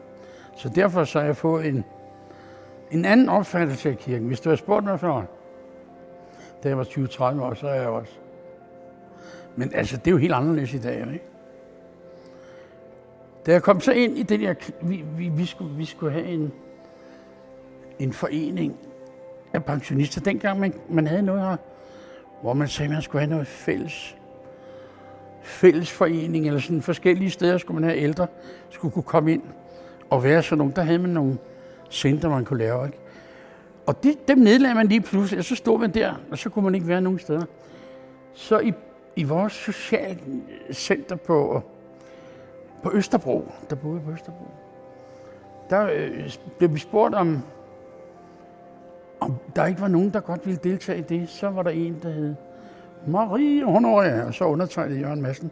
Så derfor så har jeg fået en, en anden opfattelse af kirken. Hvis du har spurgt mig før, da jeg var 20-30 år, så er jeg også. Men altså, det er jo helt anderledes i dag, ikke? Da jeg kom så ind i den der, vi, vi, vi, skulle, vi skulle have en, en forening af pensionister. Dengang man, man havde noget her, hvor man sagde, at man skulle have noget fælles fællesforening, eller sådan forskellige steder skulle man have ældre, skulle kunne komme ind og være sådan nogle. Der havde man nogle center, man kunne lave. Ikke? Og de, dem nedlagde man lige pludselig, og så stod man der, og så kunne man ikke være nogen steder. Så i, i vores socialcenter på, på Østerbro, der boede på Østerbro, der øh, blev vi spurgt om, om der ikke var nogen, der godt ville deltage i det. Så var der en, der hed Marie Honoria, og så undertegnede Jørgen Madsen.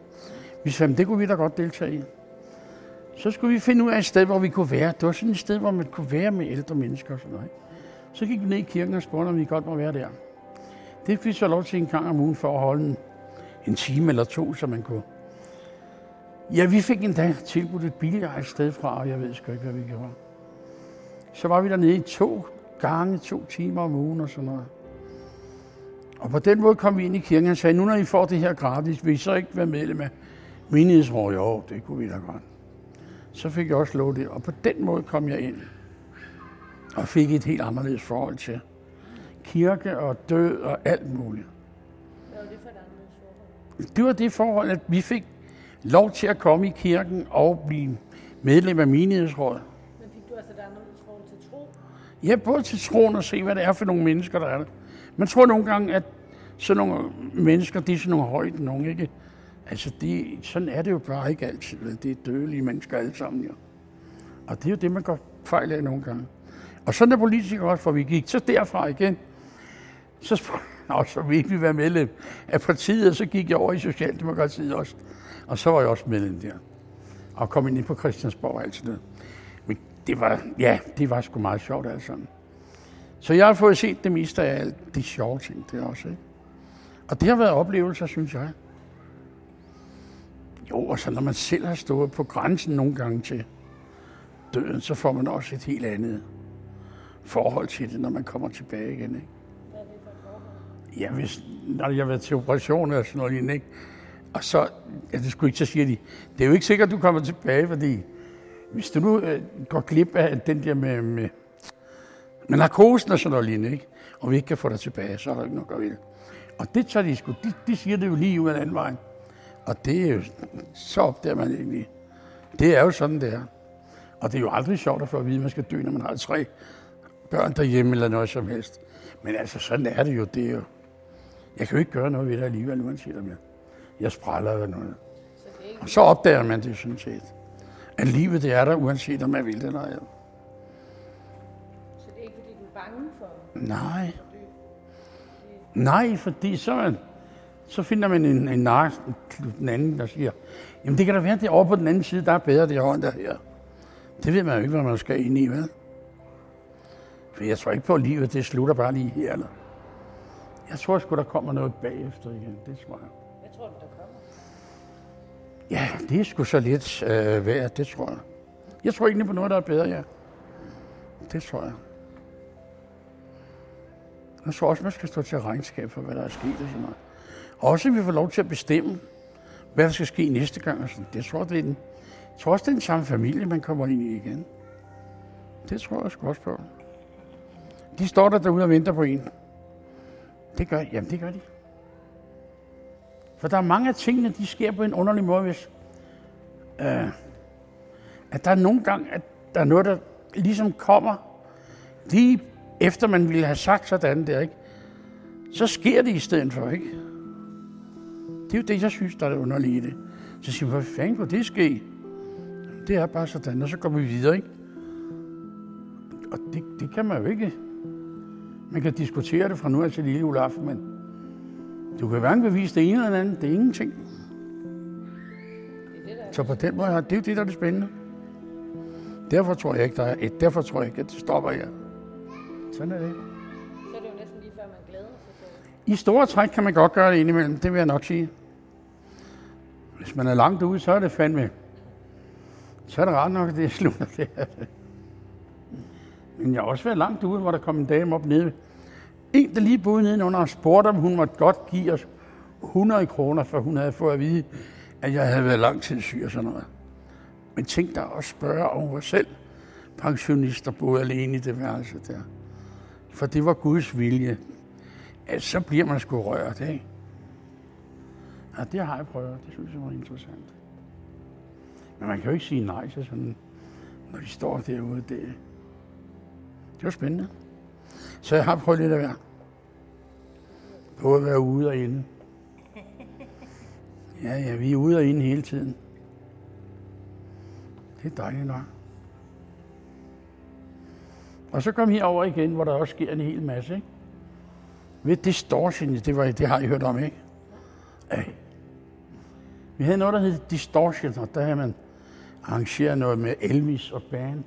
Vi sagde, det kunne vi da godt deltage i. Så skulle vi finde ud af et sted, hvor vi kunne være. Det var sådan et sted, hvor man kunne være med ældre mennesker og sådan noget. Så gik vi ned i kirken og spurgte, om vi godt må være der. Det fik vi så lov til en gang om ugen for at holde en, en time eller to, så man kunne. Ja, vi fik endda tilbudt et billigere et sted fra, og jeg ved sgu ikke, hvad vi gjorde. Så var vi dernede i to gange, to timer om ugen og sådan noget. Og på den måde kom vi ind i kirken og sagde, nu når I får det her gratis, vil I så ikke være medlem af menighedsråd? Jo, det kunne vi da godt. Så fik jeg også lov det, og på den måde kom jeg ind og fik et helt anderledes forhold til kirke og død og alt muligt. Hvad var det for et anderledes forhold? Det var det forhold, at vi fik lov til at komme i kirken og blive medlem af menighedsrådet. Men fik du altså et anderledes forhold til tro? Ja, både til troen og se, hvad det er for nogle mennesker, der er der. Man tror nogle gange, at sådan nogle mennesker, de er sådan nogle højt nogen, ikke? Altså, de, sådan er det jo bare ikke altid. vel? Det er dødelige mennesker alle sammen, jo. Og det er jo det, man går fejl af nogle gange. Og sådan er politikere også, for vi gik så derfra igen. Så spurgte Nå, så vil vi være medlem af partiet, og så gik jeg over i Socialdemokratiet også. Og så var jeg også medlem der. Og kom ind på Christiansborg og alt sådan noget. Det var, ja, det var sgu meget sjovt alt sammen. Så jeg har fået set det meste af alt de sjove ting, det også. Ikke? Og det har været oplevelser, synes jeg. Jo, og så når man selv har stået på grænsen nogle gange til døden, så får man også et helt andet forhold til det, når man kommer tilbage igen. Ikke? Ja, hvis, når jeg har været til operationer og sådan noget lignende, ikke? Og så, ja, det skulle ikke, så siger de, det er jo ikke sikkert, at du kommer tilbage, fordi hvis du nu øh, går glip af den der med, med, med narkosen og sådan noget lignende, ikke? og vi ikke kan få dig tilbage, så er der ikke noget at gøre ved. Og det tager de sgu, de, de siger det jo lige ud af den anden vej. Og det er jo, så opdager man egentlig, det er jo sådan, det er. Og det er jo aldrig sjovt at få at vide, at man skal dø, når man har tre børn derhjemme eller noget som helst. Men altså, sådan er det jo. Det er jo jeg kan jo ikke gøre noget ved det alligevel, uanset om jeg, jeg spræller eller noget. Så er ikke Og så opdager man det sådan set. At livet det er der, uanset om man vil det eller ej. Så det er ikke, fordi du er bange for Nej. Nej, fordi så, så finder man en, en nar, den anden, der siger, jamen det kan da være, at det over på den anden side, der er bedre derovre end der her. Det ved man jo ikke, hvad man skal ind i, vel? For jeg tror ikke på, at livet det slutter bare lige her. Eller? Jeg tror sgu, der kommer noget bagefter igen. Det tror jeg. Ja, det er sgu så lidt øh, værd, det tror jeg. Jeg tror egentlig på noget, der er bedre, ja. Det tror jeg. Jeg tror også, man skal stå til regnskab for, hvad der er sket og sådan noget. Også at vi får lov til at bestemme, hvad der skal ske næste gang. Og sådan. Det tror, det er den, jeg tror også, det er den samme familie, man kommer ind i igen. Det tror jeg sgu også på. de står der derude og venter på en. Det gør, jamen det gør de. For der er mange af tingene, de sker på en underlig måde, hvis øh, at der er nogle gange, at der er noget, der ligesom kommer lige efter man ville have sagt sådan der, ikke? Så sker det i stedet for, ikke? Det er jo det, jeg synes, der er det underlige i det. Så siger man, hvor fanden kunne det ske? Det er bare sådan, og så går vi videre, ikke? Og det, det kan man jo ikke. Man kan diskutere det fra nu af til lille Olaf, men du kan hverken bevise det ene eller andet. Det er ingenting. Så på den måde, det er jo det, der er det spændende. Derfor tror jeg ikke, der er et. Derfor tror jeg ikke, at det stopper her. Sådan er det. Så er det jo næsten lige før, man glæder sig det. I store træk kan man godt gøre det indimellem, det vil jeg nok sige. Hvis man er langt ude, så er det fandme. Så er det ret nok, at det det her. (laughs) Men jeg har også været langt ude, hvor der kom en dame op nede. En, der lige boede nedenunder og spurgte, om hun måtte godt give os 100 kroner, for hun havde fået at vide, at jeg havde været lang tid syg og sådan noget. Men tænk dig at spørge over selv pensionister boede alene i det værelse der. For det var Guds vilje. At så bliver man sgu rørt, ikke? Ja, det har jeg prøvet. Det synes jeg var interessant. Men man kan jo ikke sige nej til sådan, når de står derude. Det, det var spændende. Så jeg har prøvet lidt af hver. Både at være ude og inde. Ja, ja, vi er ude og inde hele tiden. Det er dejligt nok. Og så kom herover igen, hvor der også sker en hel masse. Ikke? Ved distortion, det, var, det har I hørt om, ikke? Ej. Vi havde noget, der hed Distortion, og der havde man arrangeret noget med Elvis og band.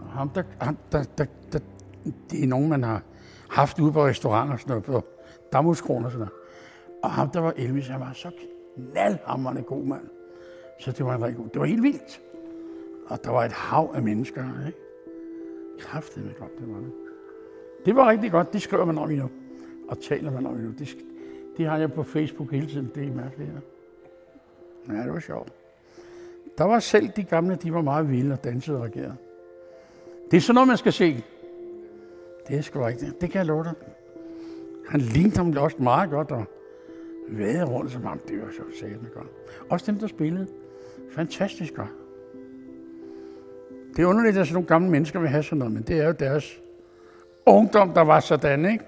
Og ham, der, ham, der, der, der, det er nogen, man har haft ude på restauranter, sådan noget, på Damhuskroner og sådan noget. Og ham, der var Elvis, han var så knaldhammerende god mand. Så det var en rigtig god. Det var helt vildt. Og der var et hav af mennesker, ikke? Kræftede med godt, det var det. Det var rigtig godt. Det skriver man om endnu. Og taler man om endnu. Det, det har jeg på Facebook hele tiden. Det er mærkeligt. Ja. ja, det var sjovt. Der var selv de gamle, de var meget vilde og dansede og regerede. Det er sådan noget, man skal se. Det er sgu rigtigt. Det kan jeg love dig. Han lignede ham også meget godt, og vade rundt som ham. Det var så sættende godt. Også dem, der spillede. Fantastisk godt. Det er underligt, at sådan nogle gamle mennesker vil have sådan noget, men det er jo deres ungdom, der var sådan, ikke?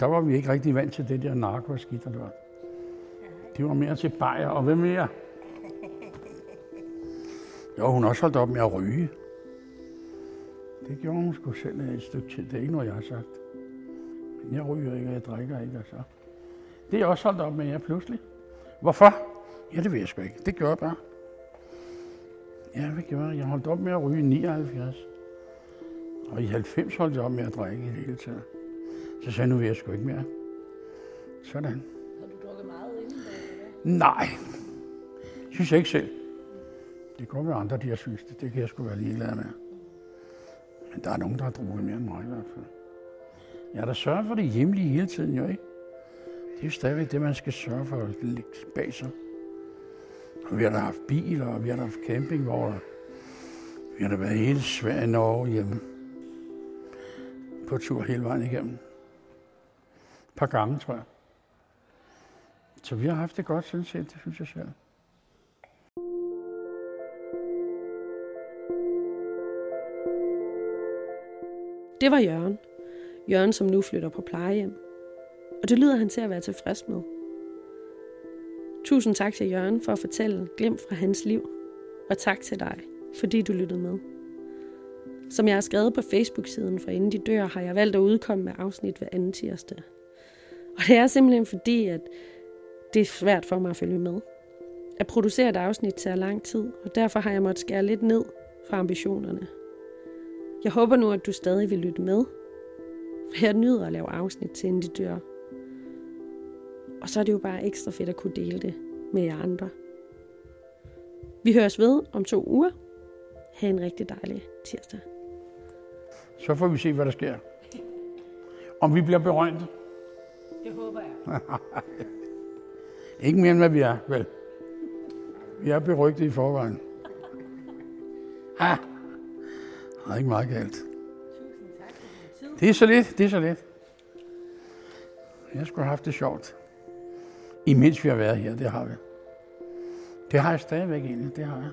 Der var vi ikke rigtig vant til det der narko og skidt, der var. Det var mere til bajer, og hvem mere? Jo, hun også holdt op med at ryge. Det gjorde hun sgu selv et stykke tid. Det er ikke noget, jeg har sagt. Men jeg ryger ikke, og jeg drikker ikke, og så. Det er også holdt op med, jeg pludselig. Hvorfor? Ja, det ved jeg sgu ikke. Det gør jeg bare. Ja, hvad gjorde jeg? Jeg holdt op med at ryge i 79. Og i 90 holdt jeg op med at drikke i det hele taget. Så sagde jeg, nu vil jeg sgu ikke mere. Sådan. Har du drukket meget inden da? Nej, synes jeg ikke selv. Det kan være andre, de har synes det. Det kan jeg sgu være ligeglad med. Men der er nogen, der har drukket mere end mig i hvert fald. Jeg har da sørget for det hjemlige hele tiden, jo ikke? Det er jo stadigvæk det, man skal sørge for at lægge bag sig. Og vi har da haft biler, og vi har da haft campingvogne. Vi har da været hele Sverige Norge hjemme. På tur hele vejen igennem. Et par gange, tror jeg. Så vi har haft det godt, sådan set, det synes jeg selv. Det var Jørgen. Jørgen, som nu flytter på plejehjem. Og det lyder han til at være tilfreds med. Tusind tak til Jørgen for at fortælle glimt fra hans liv. Og tak til dig, fordi du lyttede med. Som jeg har skrevet på Facebook-siden for Inden de dør, har jeg valgt at udkomme med afsnit hver anden tirsdag. Og det er simpelthen fordi, at det er svært for mig at følge med. At producere et afsnit tager lang tid, og derfor har jeg måttet skære lidt ned fra ambitionerne. Jeg håber nu, at du stadig vil lytte med, for jeg nyder at lave afsnit til Inden de dør. Og så er det jo bare ekstra fedt at kunne dele det med jer andre. Vi høres ved om to uger. Ha' en rigtig dejlig tirsdag. Så får vi se, hvad der sker. Om vi bliver berømt. Det håber jeg. (laughs) Ikke mere end hvad vi er, vel? Vi er berygtet i forvejen. Ah. Der er ikke meget galt. Det er så lidt, det er så lidt. Jeg skulle have haft det sjovt. Imens vi har været her, det har vi. Det har jeg stadigvæk egentlig, det har jeg.